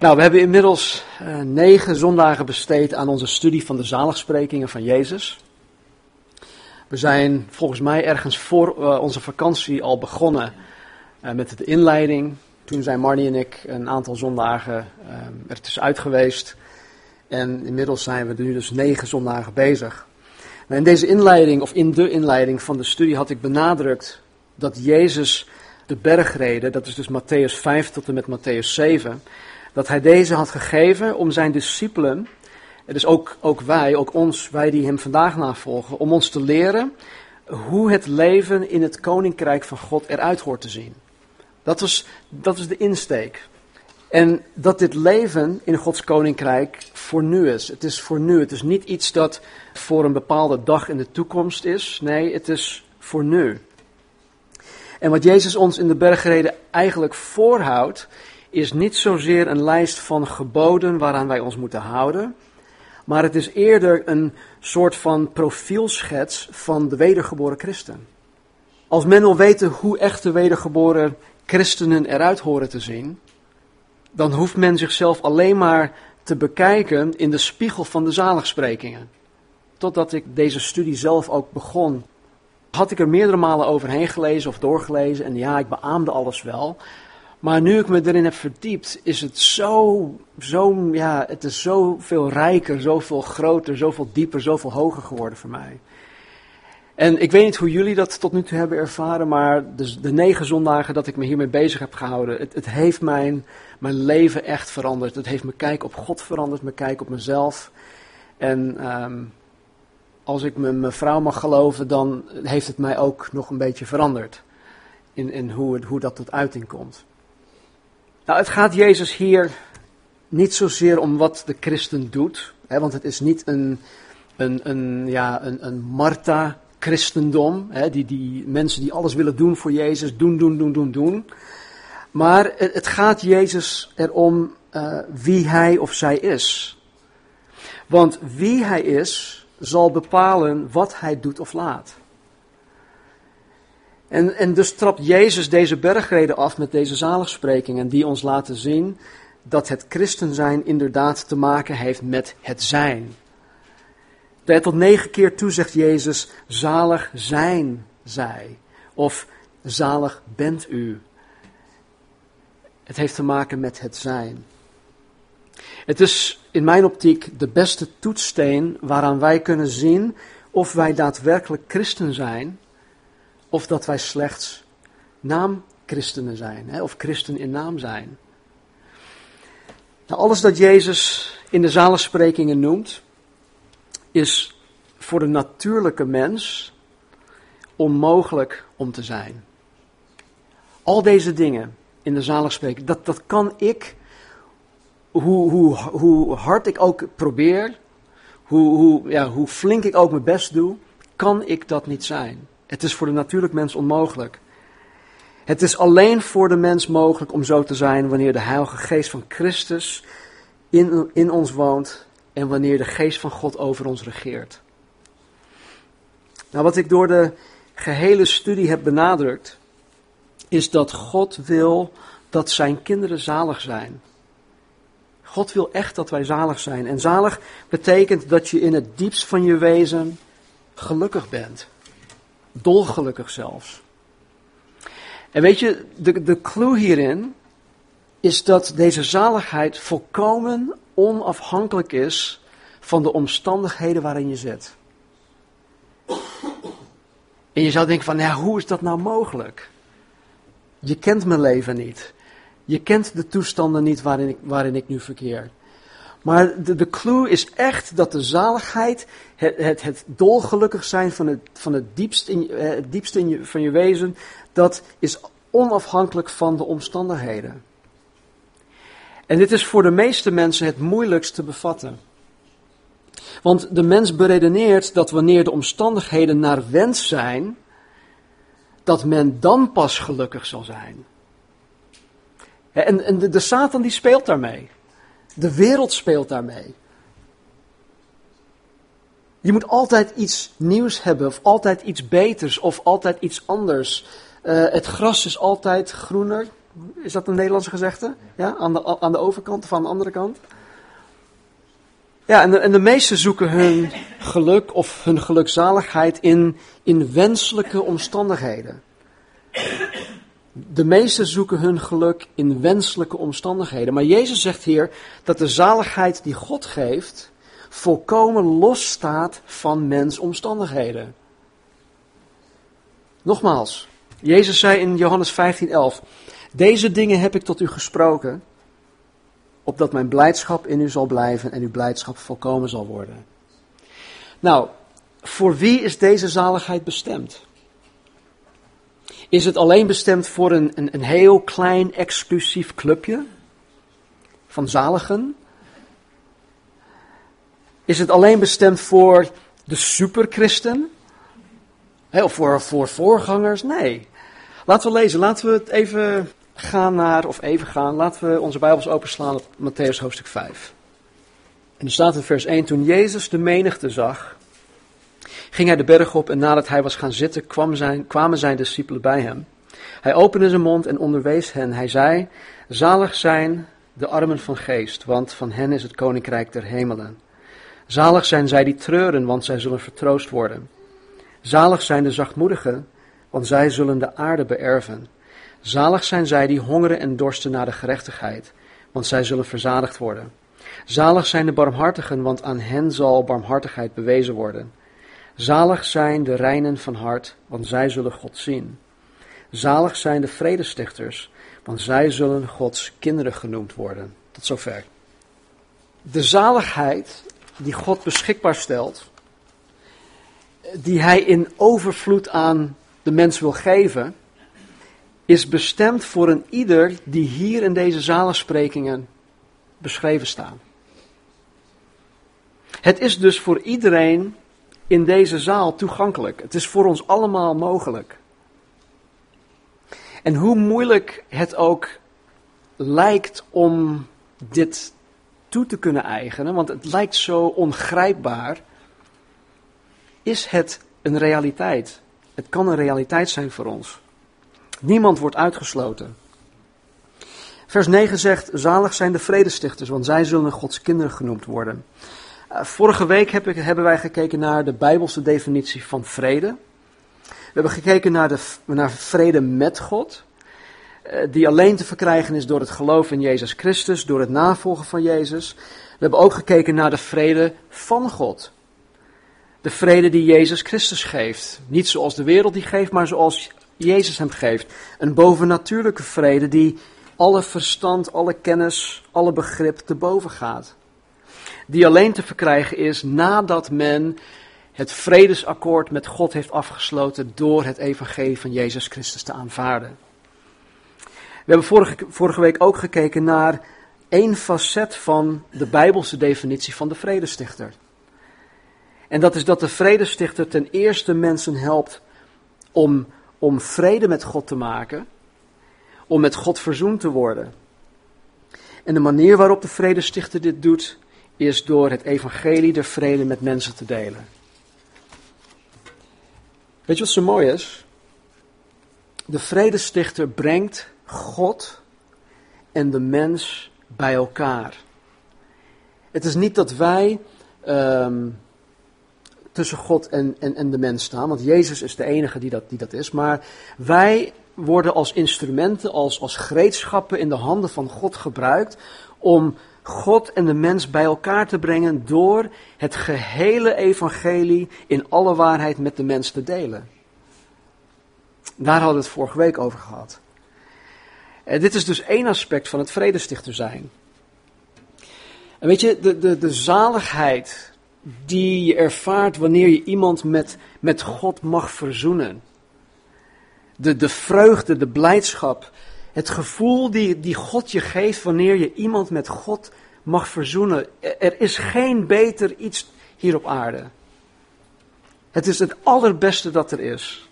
Nou, we hebben inmiddels uh, negen zondagen besteed aan onze studie van de zaligsprekingen van Jezus. We zijn volgens mij ergens voor uh, onze vakantie al begonnen uh, met de inleiding. Toen zijn Marnie en ik een aantal zondagen er tussenuit geweest. En inmiddels zijn we nu dus negen zondagen bezig. Nou, in deze inleiding, of in de inleiding van de studie, had ik benadrukt dat Jezus de bergreden, dat is dus Matthäus 5 tot en met Matthäus 7, dat hij deze had gegeven om zijn discipelen, en dus ook, ook wij, ook ons, wij die hem vandaag navolgen, om ons te leren hoe het leven in het koninkrijk van God eruit hoort te zien. Dat is, dat is de insteek. En dat dit leven in Gods koninkrijk voor nu is. Het is voor nu. Het is niet iets dat voor een bepaalde dag in de toekomst is. Nee, het is voor nu. En wat Jezus ons in de bergreden eigenlijk voorhoudt, is niet zozeer een lijst van geboden waaraan wij ons moeten houden, maar het is eerder een soort van profielschets van de wedergeboren christen. Als men wil weten hoe echte wedergeboren christenen eruit horen te zien, dan hoeft men zichzelf alleen maar te bekijken in de spiegel van de zaligsprekingen. Totdat ik deze studie zelf ook begon, had ik er meerdere malen overheen gelezen of doorgelezen en ja, ik beaamde alles wel. Maar nu ik me erin heb verdiept, is het zo, zo, ja, het is zoveel rijker, zoveel groter, zoveel dieper, zoveel hoger geworden voor mij. En ik weet niet hoe jullie dat tot nu toe hebben ervaren, maar de, de negen zondagen dat ik me hiermee bezig heb gehouden, het, het heeft mijn, mijn leven echt veranderd. Het heeft mijn kijk op God veranderd, mijn kijk op mezelf. En um, als ik mijn vrouw mag geloven, dan heeft het mij ook nog een beetje veranderd. In, in hoe, hoe dat tot uiting komt. Nou, het gaat Jezus hier niet zozeer om wat de christen doet. Hè, want het is niet een, een, een, ja, een, een Martha-christendom. Die, die mensen die alles willen doen voor Jezus, doen, doen, doen, doen, doen. Maar het, het gaat Jezus erom uh, wie hij of zij is. Want wie hij is, zal bepalen wat hij doet of laat. En, en dus trapt Jezus deze bergreden af met deze zaligsprekingen die ons laten zien dat het christen zijn inderdaad te maken heeft met het zijn. tot negen keer toe zegt Jezus, zalig zijn zij. Of zalig bent u. Het heeft te maken met het zijn. Het is in mijn optiek de beste toetssteen waaraan wij kunnen zien of wij daadwerkelijk christen zijn of dat wij slechts naamchristenen zijn, hè, of christen in naam zijn. Nou, alles dat Jezus in de zalensprekingen noemt, is voor de natuurlijke mens onmogelijk om te zijn. Al deze dingen in de zaligsprekingen, dat, dat kan ik, hoe, hoe, hoe hard ik ook probeer, hoe, hoe, ja, hoe flink ik ook mijn best doe, kan ik dat niet zijn. Het is voor de natuurlijk mens onmogelijk. Het is alleen voor de mens mogelijk om zo te zijn wanneer de Heilige Geest van Christus in, in ons woont en wanneer de Geest van God over ons regeert. Nou, wat ik door de gehele studie heb benadrukt, is dat God wil dat zijn kinderen zalig zijn. God wil echt dat wij zalig zijn. En zalig betekent dat je in het diepst van je wezen gelukkig bent dolgelukkig zelfs. En weet je, de, de clue hierin is dat deze zaligheid volkomen onafhankelijk is van de omstandigheden waarin je zit. En je zou denken van, ja, hoe is dat nou mogelijk? Je kent mijn leven niet. Je kent de toestanden niet waarin ik, waarin ik nu verkeer. Maar de, de clue is echt dat de zaligheid, het, het, het dolgelukkig zijn van het, van het diepst, in, eh, het diepst in je, van je wezen, dat is onafhankelijk van de omstandigheden. En dit is voor de meeste mensen het moeilijkst te bevatten. Want de mens beredeneert dat wanneer de omstandigheden naar wens zijn, dat men dan pas gelukkig zal zijn. En, de, de Satan die speelt daarmee. De wereld speelt daarmee. Je moet altijd iets nieuws hebben, of altijd iets beters, of altijd iets anders. Uh, het gras is altijd groener Is dat een Nederlandse gezegde? Ja, aan de, aan de overkant of aan de andere kant? Ja, en de, en de meesten zoeken hun geluk of hun gelukzaligheid in, in wenselijke omstandigheden. De meesten zoeken hun geluk in wenselijke omstandigheden. Maar Jezus zegt hier dat de zaligheid die God geeft volkomen los staat van mensomstandigheden. Nogmaals, Jezus zei in Johannes 15:11: Deze dingen heb ik tot u gesproken, opdat mijn blijdschap in u zal blijven en uw blijdschap volkomen zal worden. Nou, voor wie is deze zaligheid bestemd? Is het alleen bestemd voor een, een, een heel klein exclusief clubje van zaligen? Is het alleen bestemd voor de superchristen? Of voor, voor voorgangers? Nee. Laten we lezen, laten we het even gaan naar, of even gaan, laten we onze Bijbels openslaan op Matthäus hoofdstuk 5. En er staat in vers 1, toen Jezus de menigte zag, ging hij de berg op en nadat hij was gaan zitten, zijn, kwamen zijn discipelen bij hem. Hij opende zijn mond en onderwees hen. Hij zei, zalig zijn de armen van geest, want van hen is het koninkrijk der hemelen. Zalig zijn zij die treuren, want zij zullen vertroost worden. Zalig zijn de zachtmoedigen, want zij zullen de aarde beërven. Zalig zijn zij die hongeren en dorsten naar de gerechtigheid, want zij zullen verzadigd worden. Zalig zijn de barmhartigen, want aan hen zal barmhartigheid bewezen worden. Zalig zijn de reinen van hart, want zij zullen God zien. Zalig zijn de vredestichters, want zij zullen Gods kinderen genoemd worden. Tot zover. De zaligheid die God beschikbaar stelt, die Hij in overvloed aan de mens wil geven, is bestemd voor een ieder die hier in deze zalensprekingen beschreven staan. Het is dus voor iedereen in deze zaal toegankelijk. Het is voor ons allemaal mogelijk. En hoe moeilijk het ook lijkt om dit toe te kunnen eigenen, want het lijkt zo ongrijpbaar, is het een realiteit. Het kan een realiteit zijn voor ons. Niemand wordt uitgesloten. Vers 9 zegt: Zalig zijn de vredestichters, want zij zullen Gods kinderen genoemd worden. Uh, vorige week hebben wij gekeken naar de Bijbelse definitie van vrede. We hebben gekeken naar, de, naar vrede met God, uh, die alleen te verkrijgen is door het geloof in Jezus Christus, door het navolgen van Jezus. We hebben ook gekeken naar de vrede van God. De vrede die Jezus Christus geeft. Niet zoals de wereld die geeft, maar zoals Jezus hem geeft. Een bovennatuurlijke vrede die alle verstand, alle kennis, alle begrip te boven gaat. Die alleen te verkrijgen is nadat men het vredesakkoord met God heeft afgesloten door het evangelie van Jezus Christus te aanvaarden. We hebben vorige, vorige week ook gekeken naar één facet van de Bijbelse definitie van de vredestichter. En dat is dat de vredestichter ten eerste mensen helpt om om vrede met God te maken, om met God verzoend te worden. En de manier waarop de vredestichter dit doet, is door het evangelie der vrede met mensen te delen. Weet je wat zo mooi is? De vredestichter brengt God en de mens bij elkaar. Het is niet dat wij um, tussen God en, en, en de mens staan. Want Jezus is de enige die dat, die dat is. Maar wij worden als instrumenten, als, als gereedschappen in de handen van God gebruikt om God en de mens bij elkaar te brengen door het gehele evangelie in alle waarheid met de mens te delen. Daar hadden we het vorige week over gehad. En dit is dus één aspect van het vredestichter zijn. En weet je, de, de, de zaligheid die je ervaart wanneer je iemand met, met God mag verzoenen. De, de vreugde, de blijdschap, het gevoel die, die God je geeft wanneer je iemand met God mag verzoenen. Er is geen beter iets hier op aarde. Het is het allerbeste dat er is.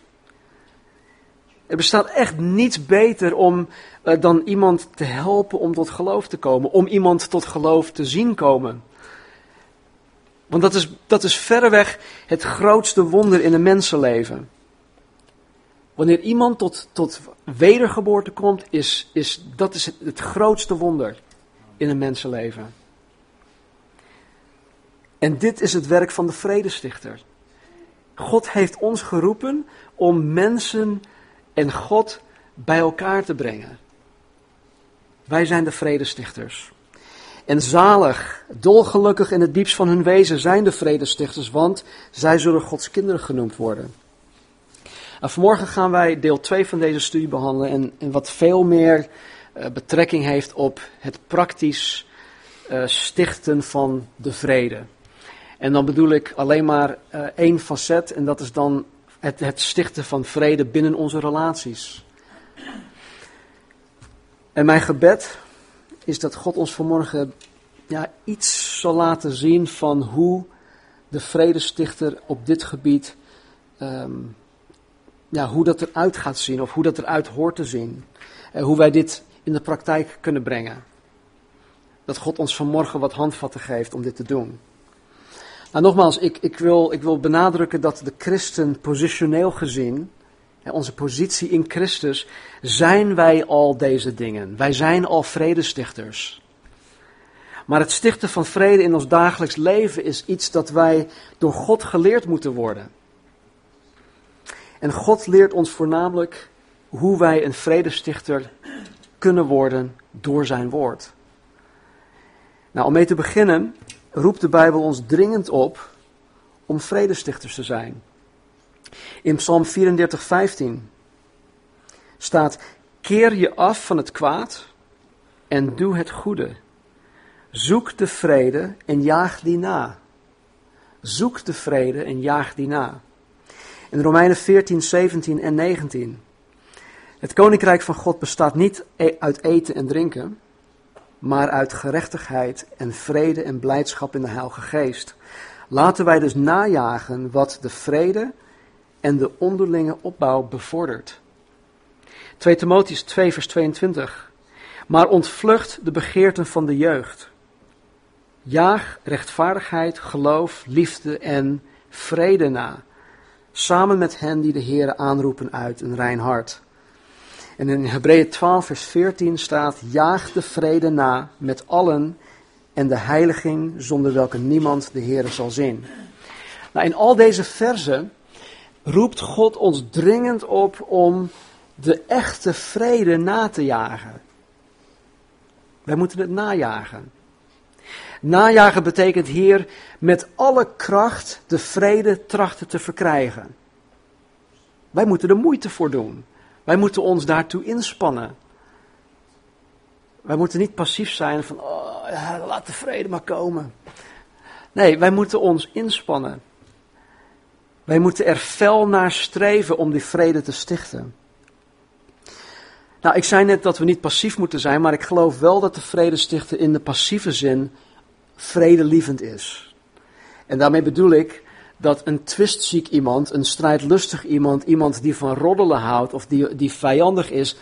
Er bestaat echt niets beter om uh, dan iemand te helpen om tot geloof te komen, om iemand tot geloof te zien komen. Want dat is, dat is verreweg het grootste wonder in een mensenleven. Wanneer iemand tot, tot wedergeboorte komt, is, is, dat is het, het grootste wonder in een mensenleven. En dit is het werk van de vredestichter. God heeft ons geroepen om mensen en God bij elkaar te brengen. Wij zijn de vredestichters. En zalig, dolgelukkig in het diepst van hun wezen zijn de vredestichters, want zij zullen Gods kinderen genoemd worden. Nou, vanmorgen gaan wij deel 2 van deze studie behandelen en, en wat veel meer uh, betrekking heeft op het praktisch uh, stichten van de vrede. En dan bedoel ik alleen maar uh, één facet en dat is dan het, het stichten van vrede binnen onze relaties. En mijn gebed is dat God ons vanmorgen ja, iets zal laten zien van hoe de vredestichter op dit gebied, um, ja, hoe dat eruit gaat zien of hoe dat eruit hoort te zien. En hoe wij dit in de praktijk kunnen brengen. Dat God ons vanmorgen wat handvatten geeft om dit te doen. Nou, nogmaals, ik, ik, wil, ik wil benadrukken dat de christen positioneel gezien, onze positie in Christus, zijn wij al deze dingen. Wij zijn al vredestichters. Maar het stichten van vrede in ons dagelijks leven is iets dat wij door God geleerd moeten worden. En God leert ons voornamelijk hoe wij een vredestichter kunnen worden door zijn woord. Nou, om mee te beginnen roept de Bijbel ons dringend op om vredestichters te zijn. In Psalm 34, 15 staat: Keer je af van het kwaad en doe het goede. Zoek de vrede en jaag die na. Zoek de vrede en jaag die na. In Romeinen 14, 17 en 19. Het koninkrijk van God bestaat niet e- uit eten en drinken, maar uit gerechtigheid en vrede en blijdschap in de Heilige Geest. Laten wij dus najagen wat de vrede en de onderlinge opbouw bevordert. 2 Timotheus 2 vers 22. Maar ontvlucht de begeerten van de jeugd. Jaag rechtvaardigheid, geloof, liefde en vrede na. Samen met hen die de Heer aanroepen uit een rein hart. En in Hebreeën 12, vers 14 staat: Jaag de vrede na met allen en de heiliging, zonder welke niemand de Heer zal zien. Nou, in al deze versen roept God ons dringend op om de echte vrede na te jagen. Wij moeten het najagen. Najagen betekent hier met alle kracht de vrede trachten te verkrijgen. Wij moeten er moeite voor doen. Wij moeten ons daartoe inspannen. Wij moeten niet passief zijn van, oh, laat de vrede maar komen. Nee, wij moeten ons inspannen. Wij moeten er fel naar streven om die vrede te stichten. Nou, ik zei net dat we niet passief moeten zijn, maar ik geloof wel dat de vrede stichten in de passieve zin vredelievend is. En daarmee bedoel ik dat een twistziek iemand, een strijdlustig iemand, iemand die van roddelen houdt of die, die vijandig is,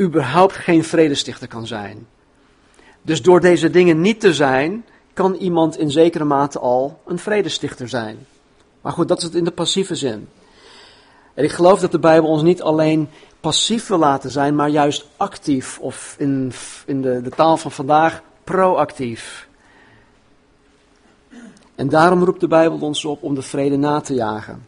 überhaupt geen vredestichter kan zijn. Dus door deze dingen niet te zijn, kan iemand in zekere mate al een vredestichter zijn. Maar goed, dat is het in de passieve zin. En ik geloof dat de Bijbel ons niet alleen passief wil laten zijn, maar juist actief, of in, in de, de taal van vandaag, proactief. En daarom roept de Bijbel ons op om de vrede na te jagen.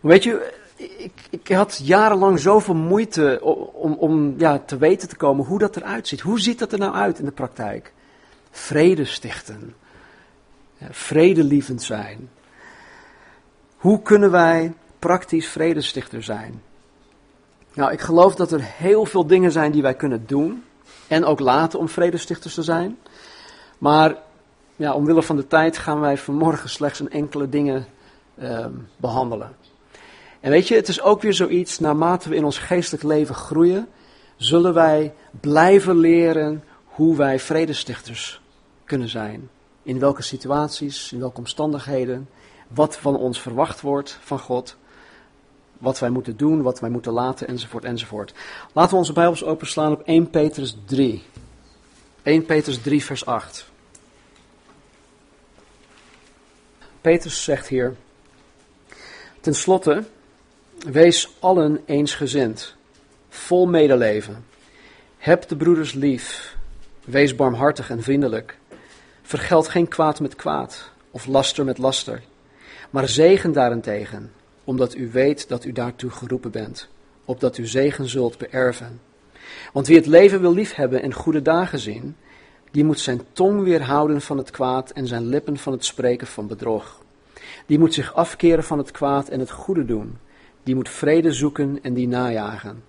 Maar weet je, ik, ik had jarenlang zoveel moeite om, om ja, te weten te komen hoe dat eruit ziet. Hoe ziet dat er nou uit in de praktijk? Vrede stichten. Vredelievend zijn. Hoe kunnen wij praktisch vredestichter zijn? Nou, ik geloof dat er heel veel dingen zijn die wij kunnen doen. En ook laten om vredestichters te zijn. Maar ja, omwille van de tijd gaan wij vanmorgen slechts een enkele dingen uh, behandelen. En weet je, het is ook weer zoiets, naarmate we in ons geestelijk leven groeien, zullen wij blijven leren hoe wij vredestichters kunnen zijn. In welke situaties, in welke omstandigheden, wat van ons verwacht wordt van God, wat wij moeten doen, wat wij moeten laten, enzovoort, enzovoort. Laten we onze Bijbels openslaan op 1 Petrus 3. 1 Petrus 3, vers 8. Petrus zegt hier, ten slotte, Wees allen eensgezind, vol medeleven. Heb de broeders lief. Wees barmhartig en vriendelijk. Vergeld geen kwaad met kwaad of laster met laster, maar zegen daarentegen, omdat u weet dat u daartoe geroepen bent, opdat u zegen zult beërven. Want wie het leven wil liefhebben en goede dagen zien, die moet zijn tong weerhouden van het kwaad en zijn lippen van het spreken van bedrog. Die moet zich afkeren van het kwaad en het goede doen. Die moet vrede zoeken en die najagen.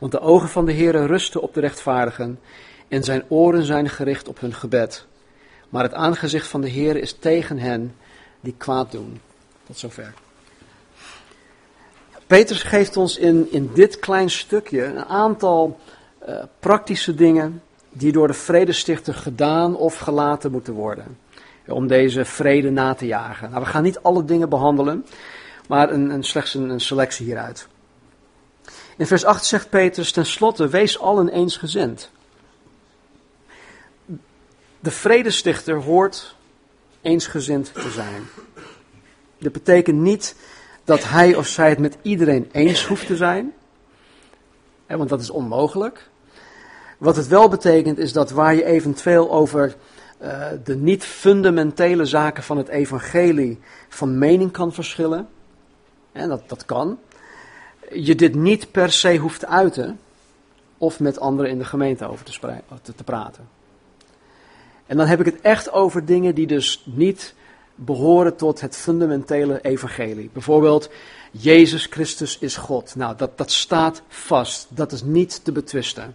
Want de ogen van de Heere rusten op de rechtvaardigen en zijn oren zijn gericht op hun gebed. Maar het aangezicht van de Heer is tegen hen die kwaad doen. Tot zover. Petrus geeft ons in, in dit klein stukje een aantal uh, praktische dingen die door de vredestichter gedaan of gelaten moeten worden. Om deze vrede na te jagen. Nou, we gaan niet alle dingen behandelen, maar een, een slechts een, selectie hieruit. In vers 8 zegt Petrus tenslotte, wees allen eensgezind. De vredestichter hoort eensgezind te zijn. Dat betekent niet dat hij of zij het met iedereen eens hoeft te zijn, want dat is onmogelijk. Wat het wel betekent is dat waar je eventueel over uh, de niet fundamentele zaken van het evangelie van mening kan verschillen, en dat, dat kan, je dit niet per se hoeft te uiten of met anderen in de gemeente over te, te, te praten. En dan heb ik het echt over dingen die dus niet behoren tot het fundamentele evangelie. Bijvoorbeeld, Jezus Christus is God. Nou, dat, dat staat vast. Dat is niet te betwisten.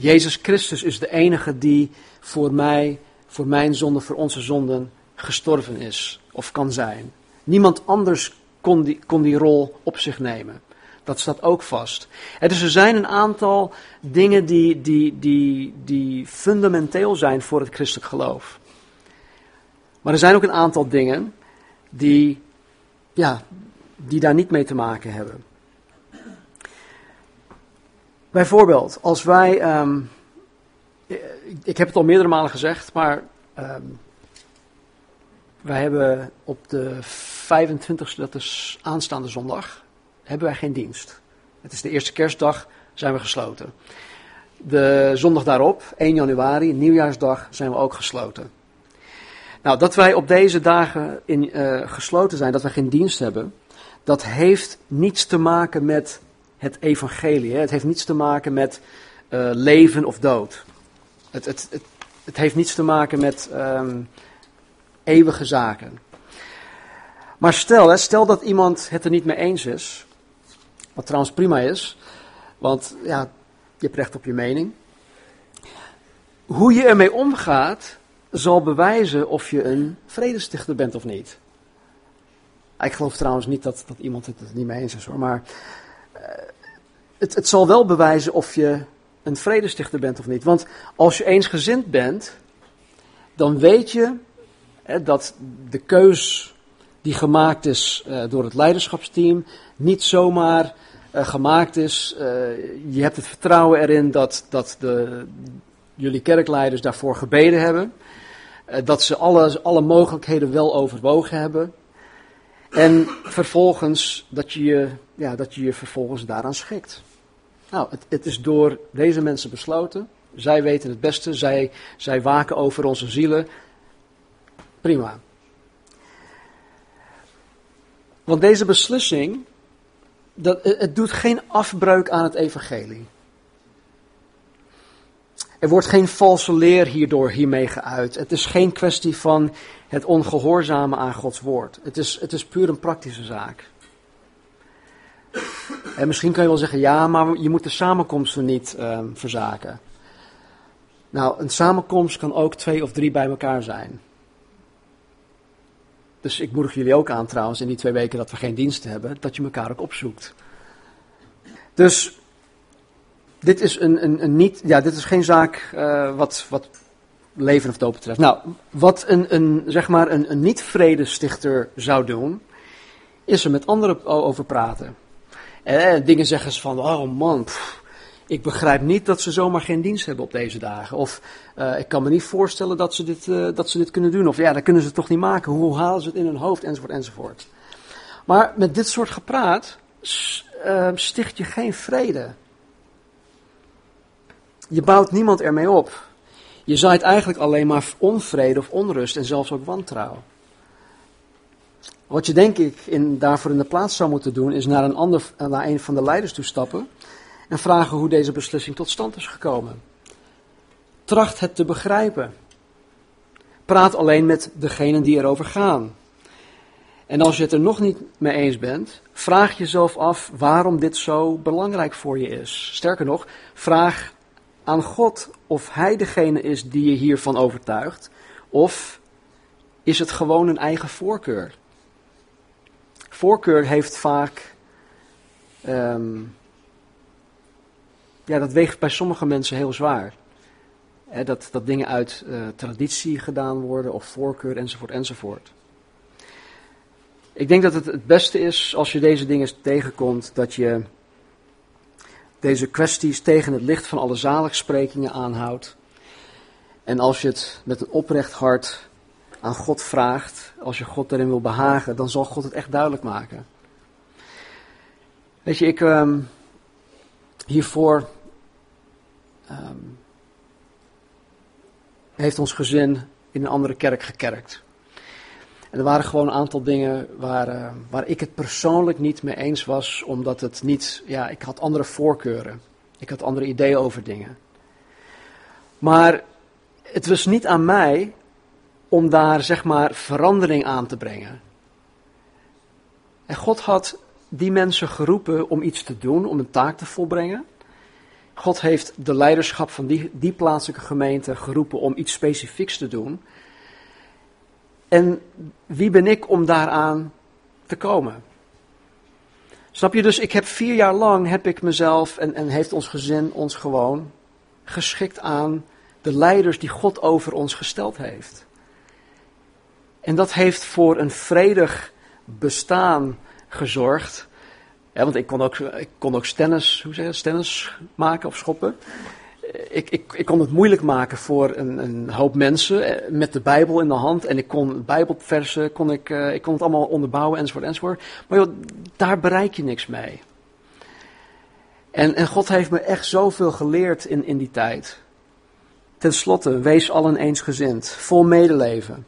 Jezus Christus is de enige die voor mij, voor mijn zonde, voor onze zonden gestorven is of kan zijn. Niemand anders kon die, kon die rol op zich nemen. Dat staat ook vast. En dus er zijn een aantal dingen die, die, die, die fundamenteel zijn voor het christelijk geloof. Maar er zijn ook een aantal dingen die, ja, die daar niet mee te maken hebben. Bijvoorbeeld, als wij, um, ik heb het al meerdere malen gezegd, maar um, wij hebben op de 25e, dat is aanstaande zondag, hebben wij geen dienst. Het is de eerste kerstdag, zijn we gesloten. De zondag daarop, 1 januari, nieuwjaarsdag, zijn we ook gesloten. Nou, dat wij op deze dagen in, uh, gesloten zijn, dat wij geen dienst hebben, dat heeft niets te maken met het evangelie. Het heeft niets te maken met uh, leven of dood. Het, het, het, het, heeft niets te maken met um, eeuwige zaken. Maar stel, stel dat iemand het er niet mee eens is, wat trouwens prima is, want ja, je hebt recht op je mening. Hoe je ermee omgaat, zal bewijzen of je een vredestichter bent of niet. Ik geloof trouwens niet dat, dat iemand het er niet mee eens is hoor, maar het, het zal wel bewijzen of je een vredestichter bent of niet. Want als je eensgezind bent, dan weet je hè, dat de keus die gemaakt is uh, door het leiderschapsteam niet zomaar uh, gemaakt is. Uh, je hebt het vertrouwen erin dat, dat de, jullie kerkleiders daarvoor gebeden hebben. dat ze alle, alle mogelijkheden wel overwogen hebben. En vervolgens dat je je, ja, dat je je vervolgens daaraan schikt. Nou, het, is door deze mensen besloten. Zij weten het beste. Zij, zij waken over onze zielen. Prima. Want deze beslissing, dat, het doet geen afbreuk aan het evangelie. Er wordt geen valse leer hierdoor hiermee geuit. Het is geen kwestie van het ongehoorzamen aan Gods woord. Het is, het is puur een praktische zaak. En misschien kan je wel zeggen, ja, maar je moet de samenkomsten niet um, verzaken. Nou, een samenkomst kan ook twee of drie bij elkaar zijn. Dus ik moedig jullie ook aan trouwens, in die twee weken dat we geen diensten hebben, dat je elkaar ook opzoekt. Dus dit is, een, een, een niet, ja, dit is geen zaak uh, wat, wat leven of dood betreft. Nou, wat een, een, zeg maar een, een niet-vredestichter zou doen, is er met anderen over praten. En dingen zeggen ze van, oh man, ik begrijp niet dat ze zomaar geen dienst hebben op deze dagen. Of uh, ik kan me niet voorstellen dat ze, dit, uh, dat ze dit kunnen doen. Of ja, dat kunnen ze toch niet maken. Hoe halen ze het in hun hoofd, enzovoort, enzovoort. Maar met dit soort gepraat uh, sticht je geen vrede. Je bouwt niemand ermee op. Je zaait eigenlijk alleen maar onvrede of onrust en zelfs ook wantrouwen. Wat je denk ik in, daarvoor in de plaats zou moeten doen, is naar een, ander, naar een van de leiders toe stappen en vragen hoe deze beslissing tot stand is gekomen. Tracht het te begrijpen. Praat alleen met degenen die erover gaan. En als je het er nog niet mee eens bent, vraag jezelf af waarom dit zo belangrijk voor je is. Sterker nog, vraag aan God of Hij degene is die je hiervan overtuigt, of is het gewoon een eigen voorkeur? Voorkeur heeft vaak, um, ja, dat weegt bij sommige mensen heel zwaar. dat, dat dingen uit uh, traditie gedaan worden, of voorkeur, enzovoort, enzovoort. Ik denk dat het het beste is als je deze dingen tegenkomt, dat je deze kwesties tegen het licht van alle zaligsprekingen aanhoudt. En als je het met een oprecht hart aan God vraagt, als je God daarin wil behagen, dan zal God het echt duidelijk maken. Weet je, ik um, hiervoor um, heeft ons gezin in een andere kerk gekerkt. En er waren gewoon een aantal dingen waar, uh, waar ik het persoonlijk niet mee eens was, omdat het niet, ja, ik had andere voorkeuren. Ik had andere ideeën over dingen. Maar het was niet aan mij om daar, zeg maar, verandering aan te brengen. En God had die mensen geroepen om iets te doen, om een taak te volbrengen. God heeft de leiderschap van die, die plaatselijke gemeente geroepen om iets specifieks te doen. En wie ben ik om daaraan te komen? Snap je dus, ik heb vier jaar lang heb ik mezelf en, en heeft ons gezin ons gewoon geschikt aan de leiders die God over ons gesteld heeft. En dat heeft voor een vredig bestaan gezorgd. Want ik kon ook, ik kon ook stennis, hoe zeg je, stennis maken of schoppen ik, ik, ik kon het moeilijk maken voor een, een, hoop mensen eh, met de Bijbel in de hand. En ik kon Bijbelversen, kon ik, uh, ik kon het allemaal onderbouwen enzovoort enzovoort. Maar joh, daar bereik je niks mee. En, en God heeft me echt zoveel geleerd in, in die tijd. Ten slotte, wees allen eensgezind, vol medeleven.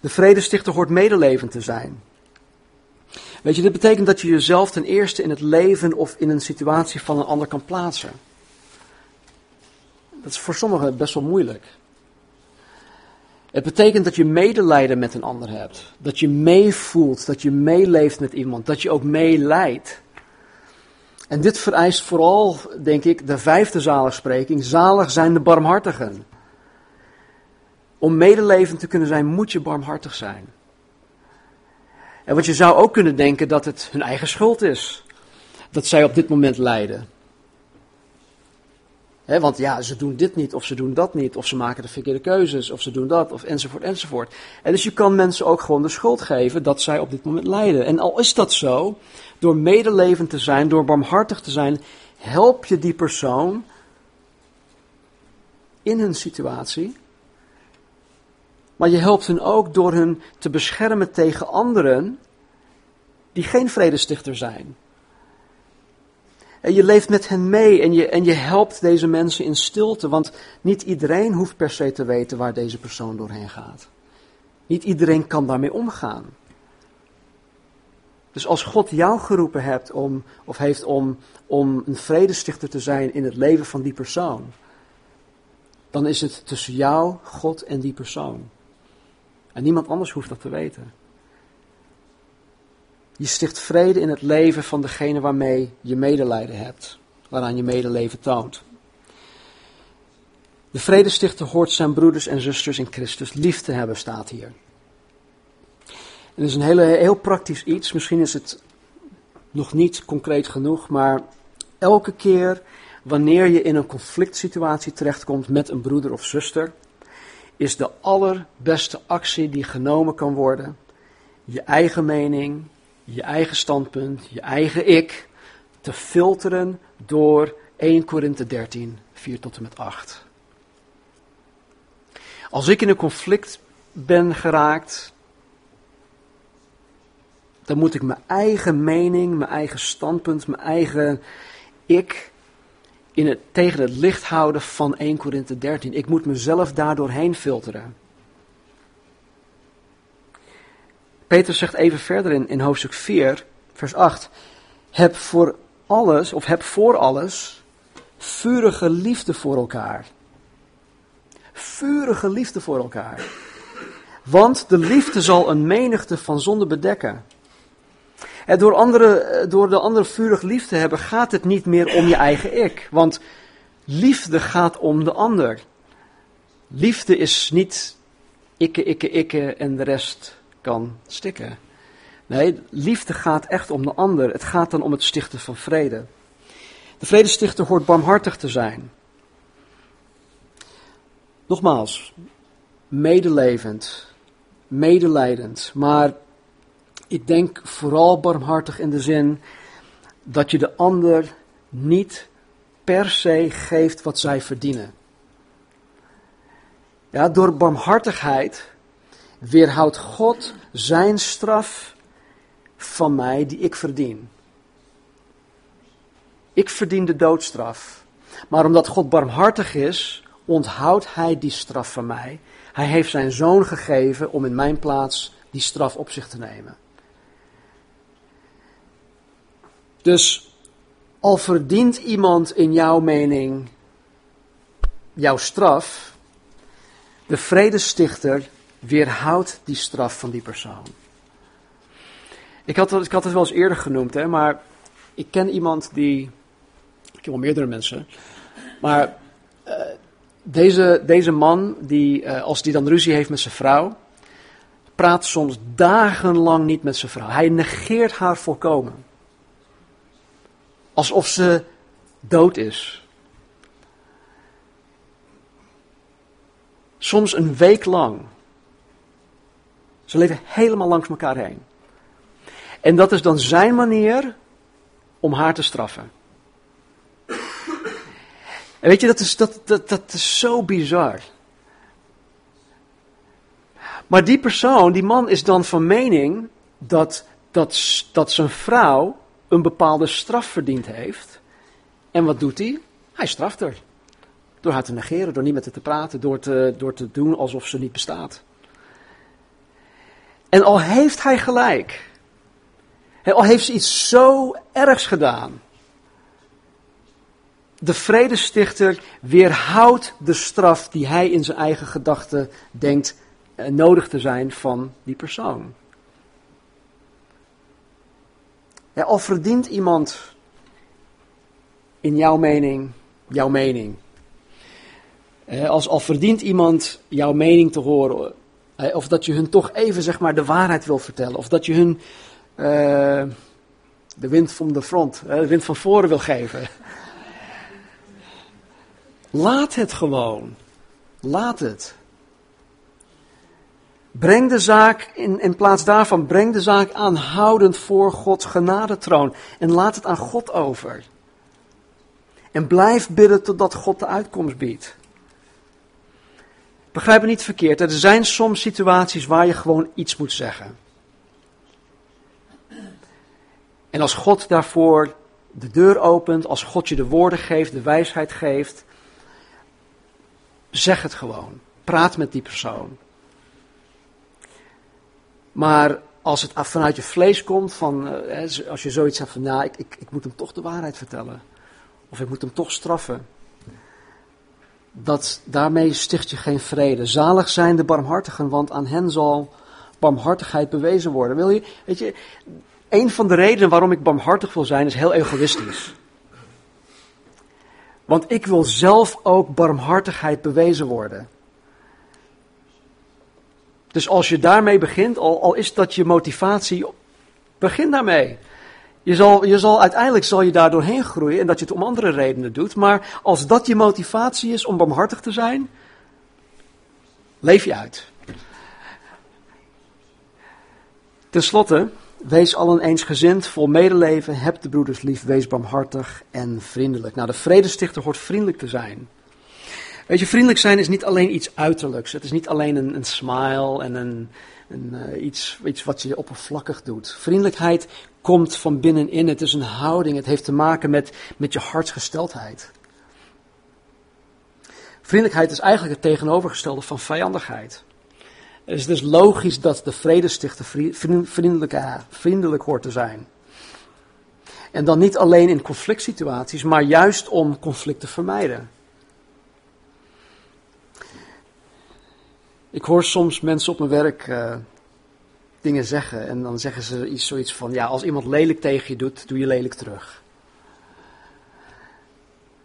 De vredestichter hoort medelevend te zijn. Weet je, dit betekent dat je jezelf ten eerste in het leven of in een situatie van een ander kan plaatsen. Dat is voor sommigen best wel moeilijk. Het betekent dat je medelijden met een ander hebt. Dat je meevoelt, dat je meeleeft met iemand, dat je ook meeleidt. En dit vereist vooral, denk ik, de vijfde zaligspreking. Zalig zijn de barmhartigen. Om medelevend te kunnen zijn, moet je barmhartig zijn. En wat je zou ook kunnen denken dat het hun eigen schuld is. Dat zij op dit moment lijden want ja, ze doen dit niet, of ze doen dat niet, of ze maken de verkeerde keuzes, of ze doen dat, of enzovoort, enzovoort. En dus je kan mensen ook gewoon de schuld geven dat zij op dit moment lijden. En al is dat zo, door medelevend te zijn, door barmhartig te zijn, help je die persoon in hun situatie. Maar je helpt hen ook door hun te beschermen tegen anderen die geen vredestichter zijn. En je leeft met hen mee en je, en je helpt deze mensen in stilte, want niet iedereen hoeft per se te weten waar deze persoon doorheen gaat. Niet iedereen kan daarmee omgaan. Dus als God jou geroepen hebt om, of heeft om, om een vredestichter te zijn in het leven van die persoon, dan is het tussen jou, God en die persoon. En niemand anders hoeft dat te weten. Je sticht vrede in het leven van degene waarmee je medelijden hebt, waaraan je medeleven toont. De vredestichter hoort zijn broeders en zusters in Christus lief te hebben, staat hier. En dat is een hele, heel praktisch iets. Misschien is het nog niet concreet genoeg, maar elke keer wanneer je in een conflict situatie terechtkomt met een broeder of zuster, is de allerbeste actie die genomen kan worden je eigen mening, je eigen standpunt, je eigen ik, te filteren door 1 Korinthe 13, 4 tot en met 8. Als ik in een conflict ben geraakt, dan moet ik mijn eigen mening, mijn eigen standpunt, mijn eigen ik in het, tegen het licht houden van 1 Korinthe 13. Ik moet mezelf daardoor heen filteren. Peter zegt even verder in, in hoofdstuk 4, vers 8. Heb voor alles, of heb voor alles, vurige liefde voor elkaar. Vurige liefde voor elkaar. Want de liefde zal een menigte van zonden bedekken. Door, andere, door de andere vurig lief te hebben, gaat het niet meer om je eigen ik. Want liefde gaat om de ander. Liefde is niet ikke, ikke, ikke en de rest kan stikken. Nee, liefde gaat echt om de ander. Het gaat dan om het stichten van vrede. De vredestichter hoort barmhartig te zijn. Nogmaals, medelevend, medelijdend, maar ik denk vooral barmhartig in de zin dat je de ander niet per se geeft wat zij verdienen. Ja, door barmhartigheid weerhoudt God zijn straf van mij die ik verdien. Ik verdien de doodstraf. Maar omdat God barmhartig is, onthoudt hij die straf van mij. Hij heeft zijn zoon gegeven om in mijn plaats die straf op zich te nemen. Dus al verdient iemand in jouw mening jouw straf, de vredestichter weerhoudt die straf van die persoon. Ik had, ik had het wel eens eerder genoemd, hè, maar ik ken iemand die. Ik ken wel meerdere mensen. Maar uh, deze, deze man, die, uh, als die dan ruzie heeft met zijn vrouw, praat soms dagenlang niet met zijn vrouw. Hij negeert haar volkomen. Alsof ze dood is. Soms een week lang. Ze leven helemaal langs elkaar heen. En dat is dan zijn manier om haar te straffen. En weet je, dat is, dat, dat, dat is zo bizar. Maar die persoon, die man, is dan van mening dat, dat, dat zijn vrouw een bepaalde straf verdiend heeft. En wat doet hij? Hij straft haar. Door haar te negeren, door niet met haar te praten, door te, door te doen alsof ze niet bestaat. En al heeft hij gelijk, al heeft ze iets zo ergs gedaan, de vredestichter weerhoudt de straf die hij in zijn eigen gedachten denkt eh, nodig te zijn van die persoon. Ja, al verdient iemand in jouw mening jouw mening. Als al verdient iemand jouw mening te horen, of dat je hun toch even zeg maar de waarheid wil vertellen, of dat je hun uh, de wind van de front, de wind van voren wil geven. Laat het gewoon. Laat het. Breng de zaak, in, in plaats daarvan, breng de zaak aanhoudend voor Gods genadetroon. En laat het aan God over. En blijf bidden totdat God de uitkomst biedt. Begrijp me niet verkeerd, er zijn soms situaties waar je gewoon iets moet zeggen. En als God daarvoor de deur opent, als God je de woorden geeft, de wijsheid geeft, zeg het gewoon. Praat met die persoon. Maar als het vanuit je vlees komt, van, eh, als je zoiets zegt van, nou, ik, ik, ik moet hem toch de waarheid vertellen. Of ik moet hem toch straffen. Dat, daarmee sticht je geen vrede. Zalig zijn de barmhartigen, want aan hen zal barmhartigheid bewezen worden. Wil je, weet je, een van de redenen waarom ik barmhartig wil zijn is heel egoïstisch. Want ik wil zelf ook barmhartigheid bewezen worden. Dus als je daarmee begint, al, al is dat je motivatie, begin daarmee. Je zal, je zal, uiteindelijk zal je daar doorheen groeien en dat je het om andere redenen doet. Maar als dat je motivatie is om barmhartig te zijn, leef je uit. Ten slotte, wees allen eensgezind, vol medeleven, heb de broeders lief, wees barmhartig en vriendelijk. Nou, de vredestichter hoort vriendelijk te zijn. Weet je, vriendelijk zijn is niet alleen iets uiterlijks. Het is niet alleen een, een smile en een, een uh, iets, iets wat je oppervlakkig doet. Vriendelijkheid komt van binnenin. Het is een houding. Het heeft te maken met, met je hartsgesteldheid. Vriendelijkheid is eigenlijk het tegenovergestelde van vijandigheid. Dus het is logisch dat de vredestichter vriendelijk, vriendelijk hoort te zijn. En dan niet alleen in conflict situaties, maar juist om conflict te vermijden. Ik hoor soms mensen op mijn werk uh, dingen zeggen en dan zeggen ze iets, zoiets van, ja, als iemand lelijk tegen je doet, doe je lelijk terug.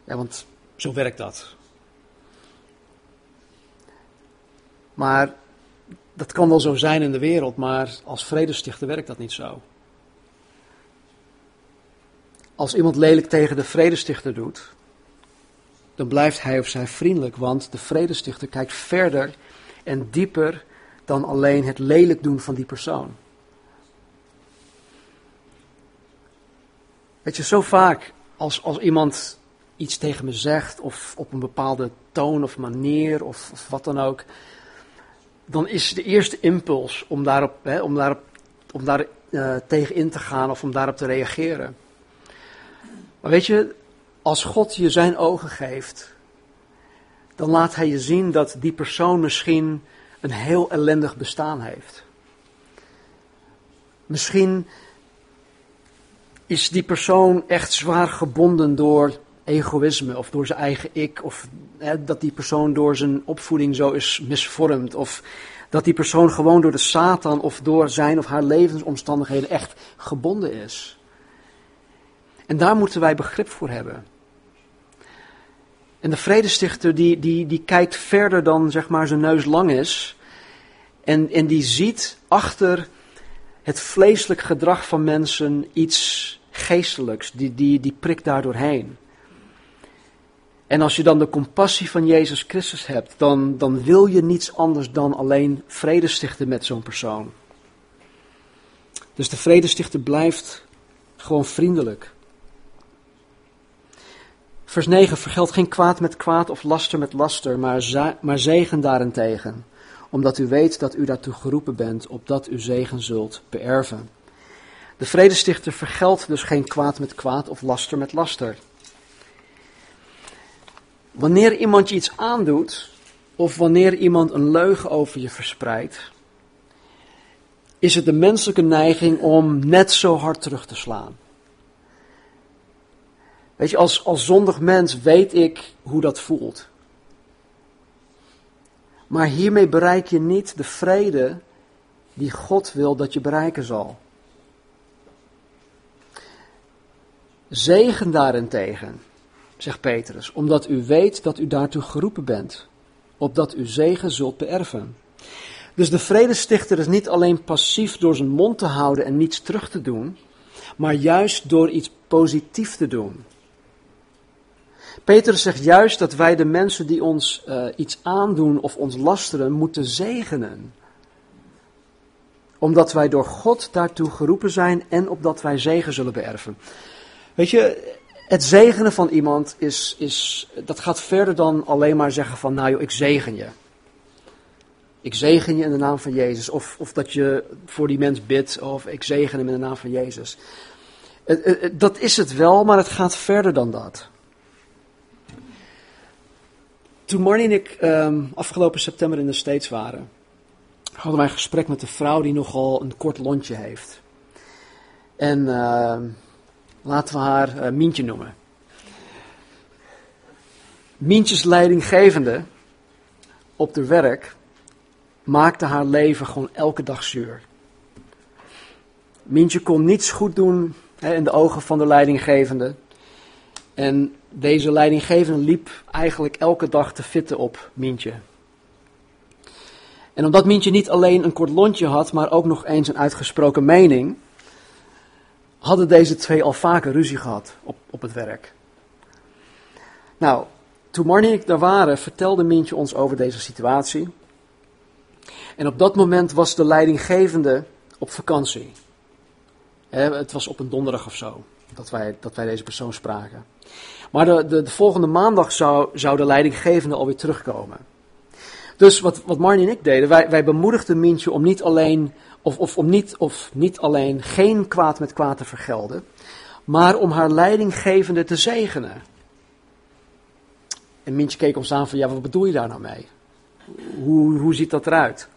Ja, want zo werkt dat. Maar dat kan wel zo zijn in de wereld, maar als vredestichter werkt dat niet zo. Als iemand lelijk tegen de vredestichter doet, dan blijft hij of zij vriendelijk, want de vredestichter kijkt verder en dieper dan alleen het lelijk doen van die persoon. Weet je, zo vaak als, als iemand iets tegen me zegt, of op een bepaalde toon of manier, of, of wat dan ook, dan is de eerste impuls om daarop, om daarop om daar uh, tegen in te gaan of om daarop te reageren. Maar weet je, als God je zijn ogen geeft, dan laat hij je zien dat die persoon misschien een heel ellendig bestaan heeft. Misschien is die persoon echt zwaar gebonden door egoïsme of door zijn eigen ik. Of hè, dat die persoon door zijn opvoeding zo is misvormd. Of dat die persoon gewoon door de Satan of door zijn of haar levensomstandigheden echt gebonden is. En daar moeten wij begrip voor hebben. En de vredestichter die, die, die kijkt verder dan zeg maar zijn neus lang is. En, en die ziet achter het vleeselijk gedrag van mensen iets geestelijks. Die, die, die prikt daar doorheen. En als je dan de compassie van Jezus Christus hebt, dan, dan wil je niets anders dan alleen vrede stichten met zo'n persoon. Dus de vredestichter blijft gewoon vriendelijk. Vers 9, vergeld geen kwaad met kwaad of laster met laster, maar, maar zegen daarentegen. Omdat u weet dat u daartoe geroepen bent, opdat u zegen zult beërven. De vredestichter vergeldt dus geen kwaad met kwaad of laster met laster. Wanneer iemand je iets aandoet, of wanneer iemand een leugen over je verspreidt, is het de menselijke neiging om net zo hard terug te slaan. Weet je, als, als zondig mens weet ik hoe dat voelt. Maar hiermee bereik je niet de vrede die God wil dat je bereiken zal. Zegen daarentegen zegt Petrus, omdat u weet dat u daartoe geroepen bent, opdat u zegen zult beërven. Dus de vredestichter is niet alleen passief door zijn mond te houden en niets terug te doen, maar juist door iets positiefs te doen. Petrus zegt juist dat wij de mensen die ons uh, iets aandoen of ons lasteren moeten zegenen. Omdat wij door God daartoe geroepen zijn en opdat wij zegen zullen beërven. Weet je, het zegenen van iemand is, is, dat gaat verder dan alleen maar zeggen van, nou joh, ik zegen je. Ik zegen je in de naam van Jezus. Of, of dat je voor die mens bidt, of ik zegen hem in de naam van Jezus. Dat is het wel, maar het gaat verder dan dat. Toen Marnie en ik um, afgelopen september in de States waren, hadden wij een gesprek met een vrouw die nogal een kort lontje heeft. En uh, Laten we haar uh, Mientje noemen. Mientjes leidinggevende op de werk maakte haar leven gewoon elke dag zuur. Mientje kon niets goed doen hè, in de ogen van de leidinggevende. En deze leidinggevende liep eigenlijk elke dag te fitten op Mientje. En omdat Mientje niet alleen een kort lontje had, maar ook nog eens een uitgesproken mening, hadden deze twee al vaker ruzie gehad op, op het werk. Nou, toen Marnie en ik daar waren, vertelde Mientje ons over deze situatie. En op dat moment was de leidinggevende op vakantie. het was op een donderdag of zo. Dat wij, dat wij deze persoon spraken. Maar de, de, de volgende maandag zou, zou de leidinggevende alweer terugkomen. Dus wat, wat Marnie en ik deden, wij, wij bemoedigden Mientje om niet alleen, of, of, om niet, of niet alleen geen kwaad met kwaad te vergelden, maar om haar leidinggevende te zegenen. En Mientje keek ons aan van, ja, wat bedoel je daar nou mee? Hoe, hoe ziet dat eruit?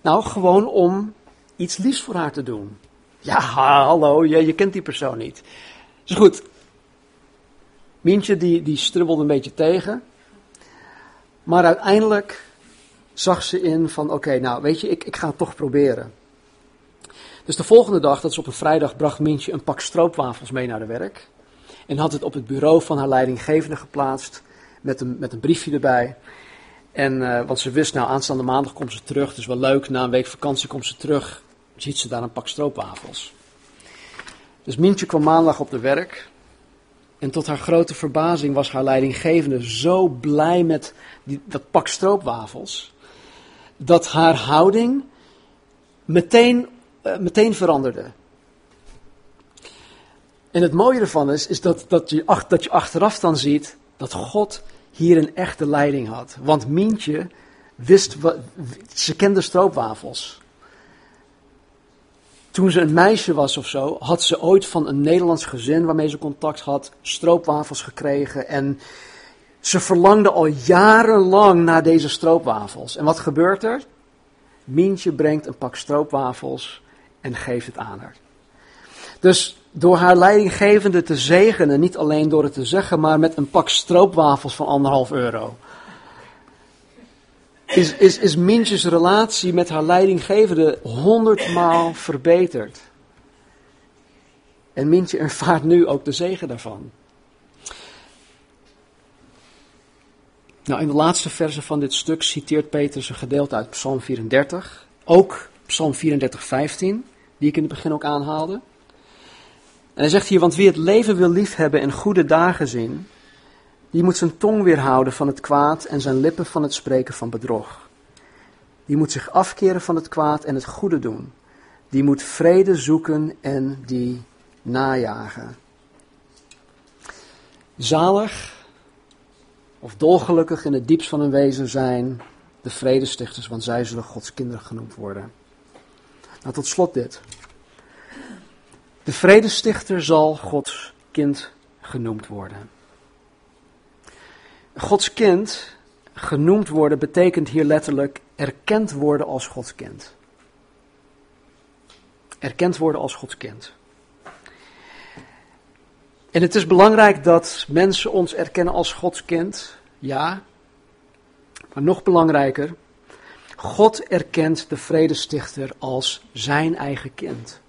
Nou, gewoon om iets liefs voor haar te doen. Ja, hallo, je, je kent die persoon niet. Dus goed, Mientje die, die strubbelde een beetje tegen. Maar uiteindelijk zag ze in van, oké, nou weet je, ik, ik ga het toch proberen. Dus de volgende dag, dat is op een vrijdag, bracht Mientje een pak stroopwafels mee naar de werk. En had het op het bureau van haar leidinggevende geplaatst, met een, met een briefje erbij. En, uh, want ze wist, nou aanstaande maandag komt ze terug, dus wel leuk, na een week vakantie komt ze terug, ziet ze daar een pak stroopwafels. Dus Mientje kwam maandag op de werk. En tot haar grote verbazing was haar leidinggevende zo blij met die, dat pak stroopwafels, dat haar houding meteen, uh, meteen veranderde. En het mooie ervan is, is dat, dat, je, dat je achteraf dan ziet dat God hier een echte leiding had. Want Mientje wist, ze kende stroopwafels. Toen ze een meisje was of zo, had ze ooit van een Nederlands gezin waarmee ze contact had, stroopwafels gekregen. En ze verlangde al jarenlang naar deze stroopwafels. En wat gebeurt er? Mientje brengt een pak stroopwafels en geeft het aan haar. Dus door haar leidinggevende te zegenen, niet alleen door het te zeggen, maar met een pak stroopwafels van anderhalf euro is, is, is Mintjes relatie met haar leidinggevende honderdmaal verbeterd. En Mintje ervaart nu ook de zegen daarvan. Nou, in de laatste verse van dit stuk citeert Petrus een gedeelte uit Psalm 34. Ook Psalm 34, 15, die ik in het begin ook aanhaalde. En hij zegt hier, want wie het leven wil liefhebben en goede dagen zien, die moet zijn tong weerhouden van het kwaad en zijn lippen van het spreken van bedrog. Die moet zich afkeren van het kwaad en het goede doen. Die moet vrede zoeken en die najagen. Zalig of dolgelukkig in het diepst van hun wezen zijn de vredestichters, want zij zullen Gods kinderen genoemd worden. Nou, tot slot dit. De vredestichter zal Gods kind genoemd worden. Gods kind genoemd worden betekent hier letterlijk erkend worden als Gods kind. Erkend worden als Gods kind. En het is belangrijk dat mensen ons erkennen als Gods kind, ja. Maar nog belangrijker, God erkent de vredestichter als zijn eigen kind.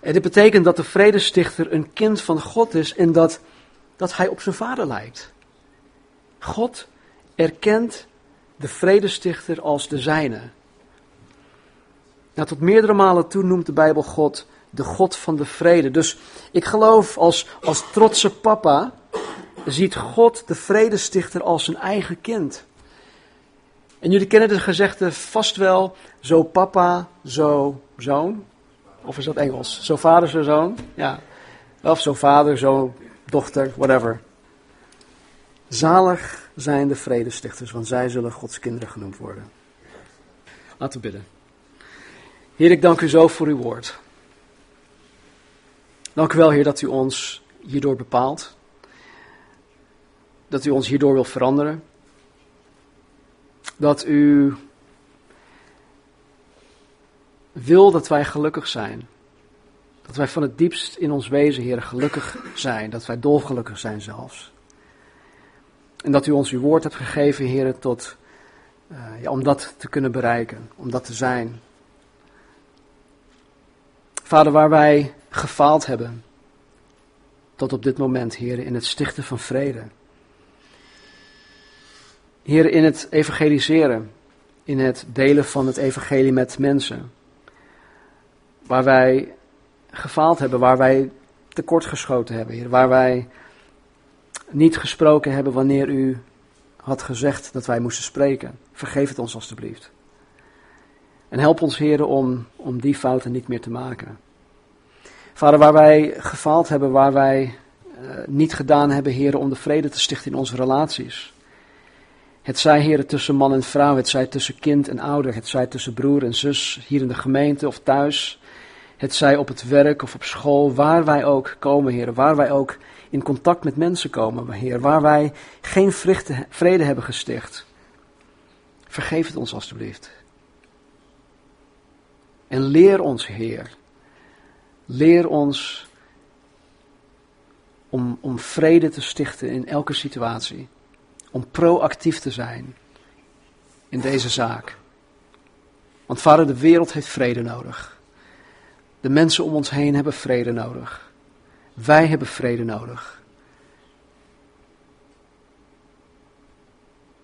En dit betekent dat de vredestichter een kind van God is en dat dat hij op zijn vader lijkt. God erkent de vredestichter als de zijne. Nou, tot meerdere malen toe noemt de Bijbel God de God van de vrede. Dus ik geloof als, als trotse papa ziet God de vredestichter als zijn eigen kind. En jullie kennen de gezegde vast wel, zo papa, zo zoon. Of is dat Engels? Zo vader, zo zoon? Ja. Of zo vader, zo dochter, whatever. Zalig zijn de vredestichters, want zij zullen Gods kinderen genoemd worden. Laten we bidden. Heer, ik dank u zo voor uw woord. Dank u wel, Heer, dat u ons hierdoor bepaalt. Dat u ons hierdoor wil veranderen. Dat u wil dat wij gelukkig zijn. Dat wij van het diepst in ons wezen, Heer, gelukkig zijn. Dat wij dolgelukkig zijn zelfs. En dat u ons uw woord hebt gegeven, Heer, tot, uh, ja, om dat te kunnen bereiken, om dat te zijn. Vader, waar wij gefaald hebben, tot op dit moment, Heer, in het stichten van vrede. Heer, in het evangeliseren, in het delen van het evangelie met mensen. Waar wij gefaald hebben, waar wij tekortgeschoten hebben, Heer. Waar wij niet gesproken hebben wanneer u had gezegd dat wij moesten spreken. Vergeef het ons alstublieft. En help ons, Heer, om, om die fouten niet meer te maken. Vader, waar wij gefaald hebben, waar wij uh, niet gedaan hebben, heren, om de vrede te stichten in onze relaties. Het zij, heren, tussen man en vrouw, het zij tussen kind en ouder, het zij tussen broer en zus, hier in de gemeente of thuis. Het zij op het werk of op school, waar wij ook komen, heren, waar wij ook in contact met mensen komen, Heer, waar wij geen vrede hebben gesticht. Vergeef het ons alstublieft. En leer ons, Heer. Leer ons om, om vrede te stichten in elke situatie. Om proactief te zijn in deze zaak. Want vader, de wereld heeft vrede nodig. De mensen om ons heen hebben vrede nodig. Wij hebben vrede nodig.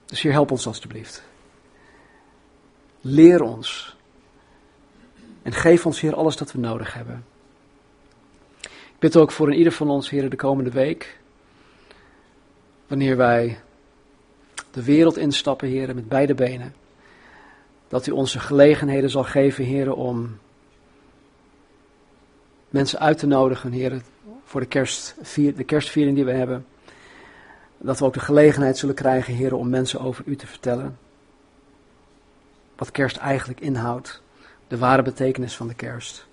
Dus hier help ons alstublieft. Leer ons. En geef ons, hier alles dat we nodig hebben. Ik bid ook voor een ieder van ons, Heer, de komende week. Wanneer wij de wereld instappen, Heer, met beide benen. Dat u onze gelegenheden zal geven, Heer, om mensen uit te nodigen, Heer, voor de, kerst, de kerstviering die we hebben. Dat we ook de gelegenheid zullen krijgen, Heer, om mensen over u te vertellen. Wat kerst eigenlijk inhoudt. De ware betekenis van de kerst.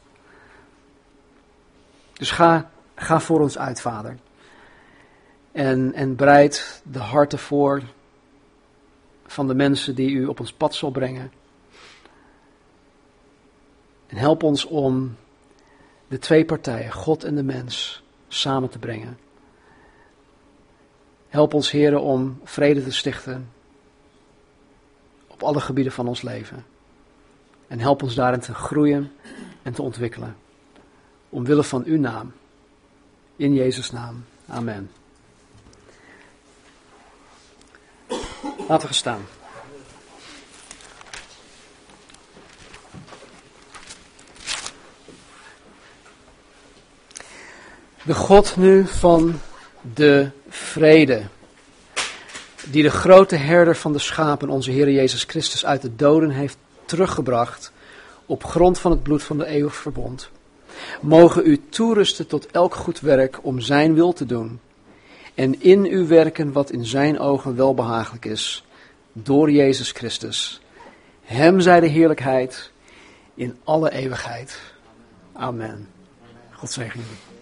Dus ga, ga voor ons uit, Vader. En, en bereid de harten voor van de mensen die u op ons pad zal brengen. En help ons om de twee partijen, God en de mens, samen te brengen. Help ons, heren, om vrede te stichten op alle gebieden van ons leven. En help ons daarin te groeien en te ontwikkelen. Omwille van uw naam. In Jezus' naam. Amen. Laten we staan. De God nu van de vrede, die de grote herder van de schapen, onze Heer Jezus Christus, uit de doden heeft teruggebracht op grond van het bloed van de eeuwig verbond, mogen u toerusten tot elk goed werk om Zijn wil te doen en in u werken wat in Zijn ogen welbehagelijk is, door Jezus Christus. Hem zij de heerlijkheid in alle eeuwigheid. Amen. God zegen jullie.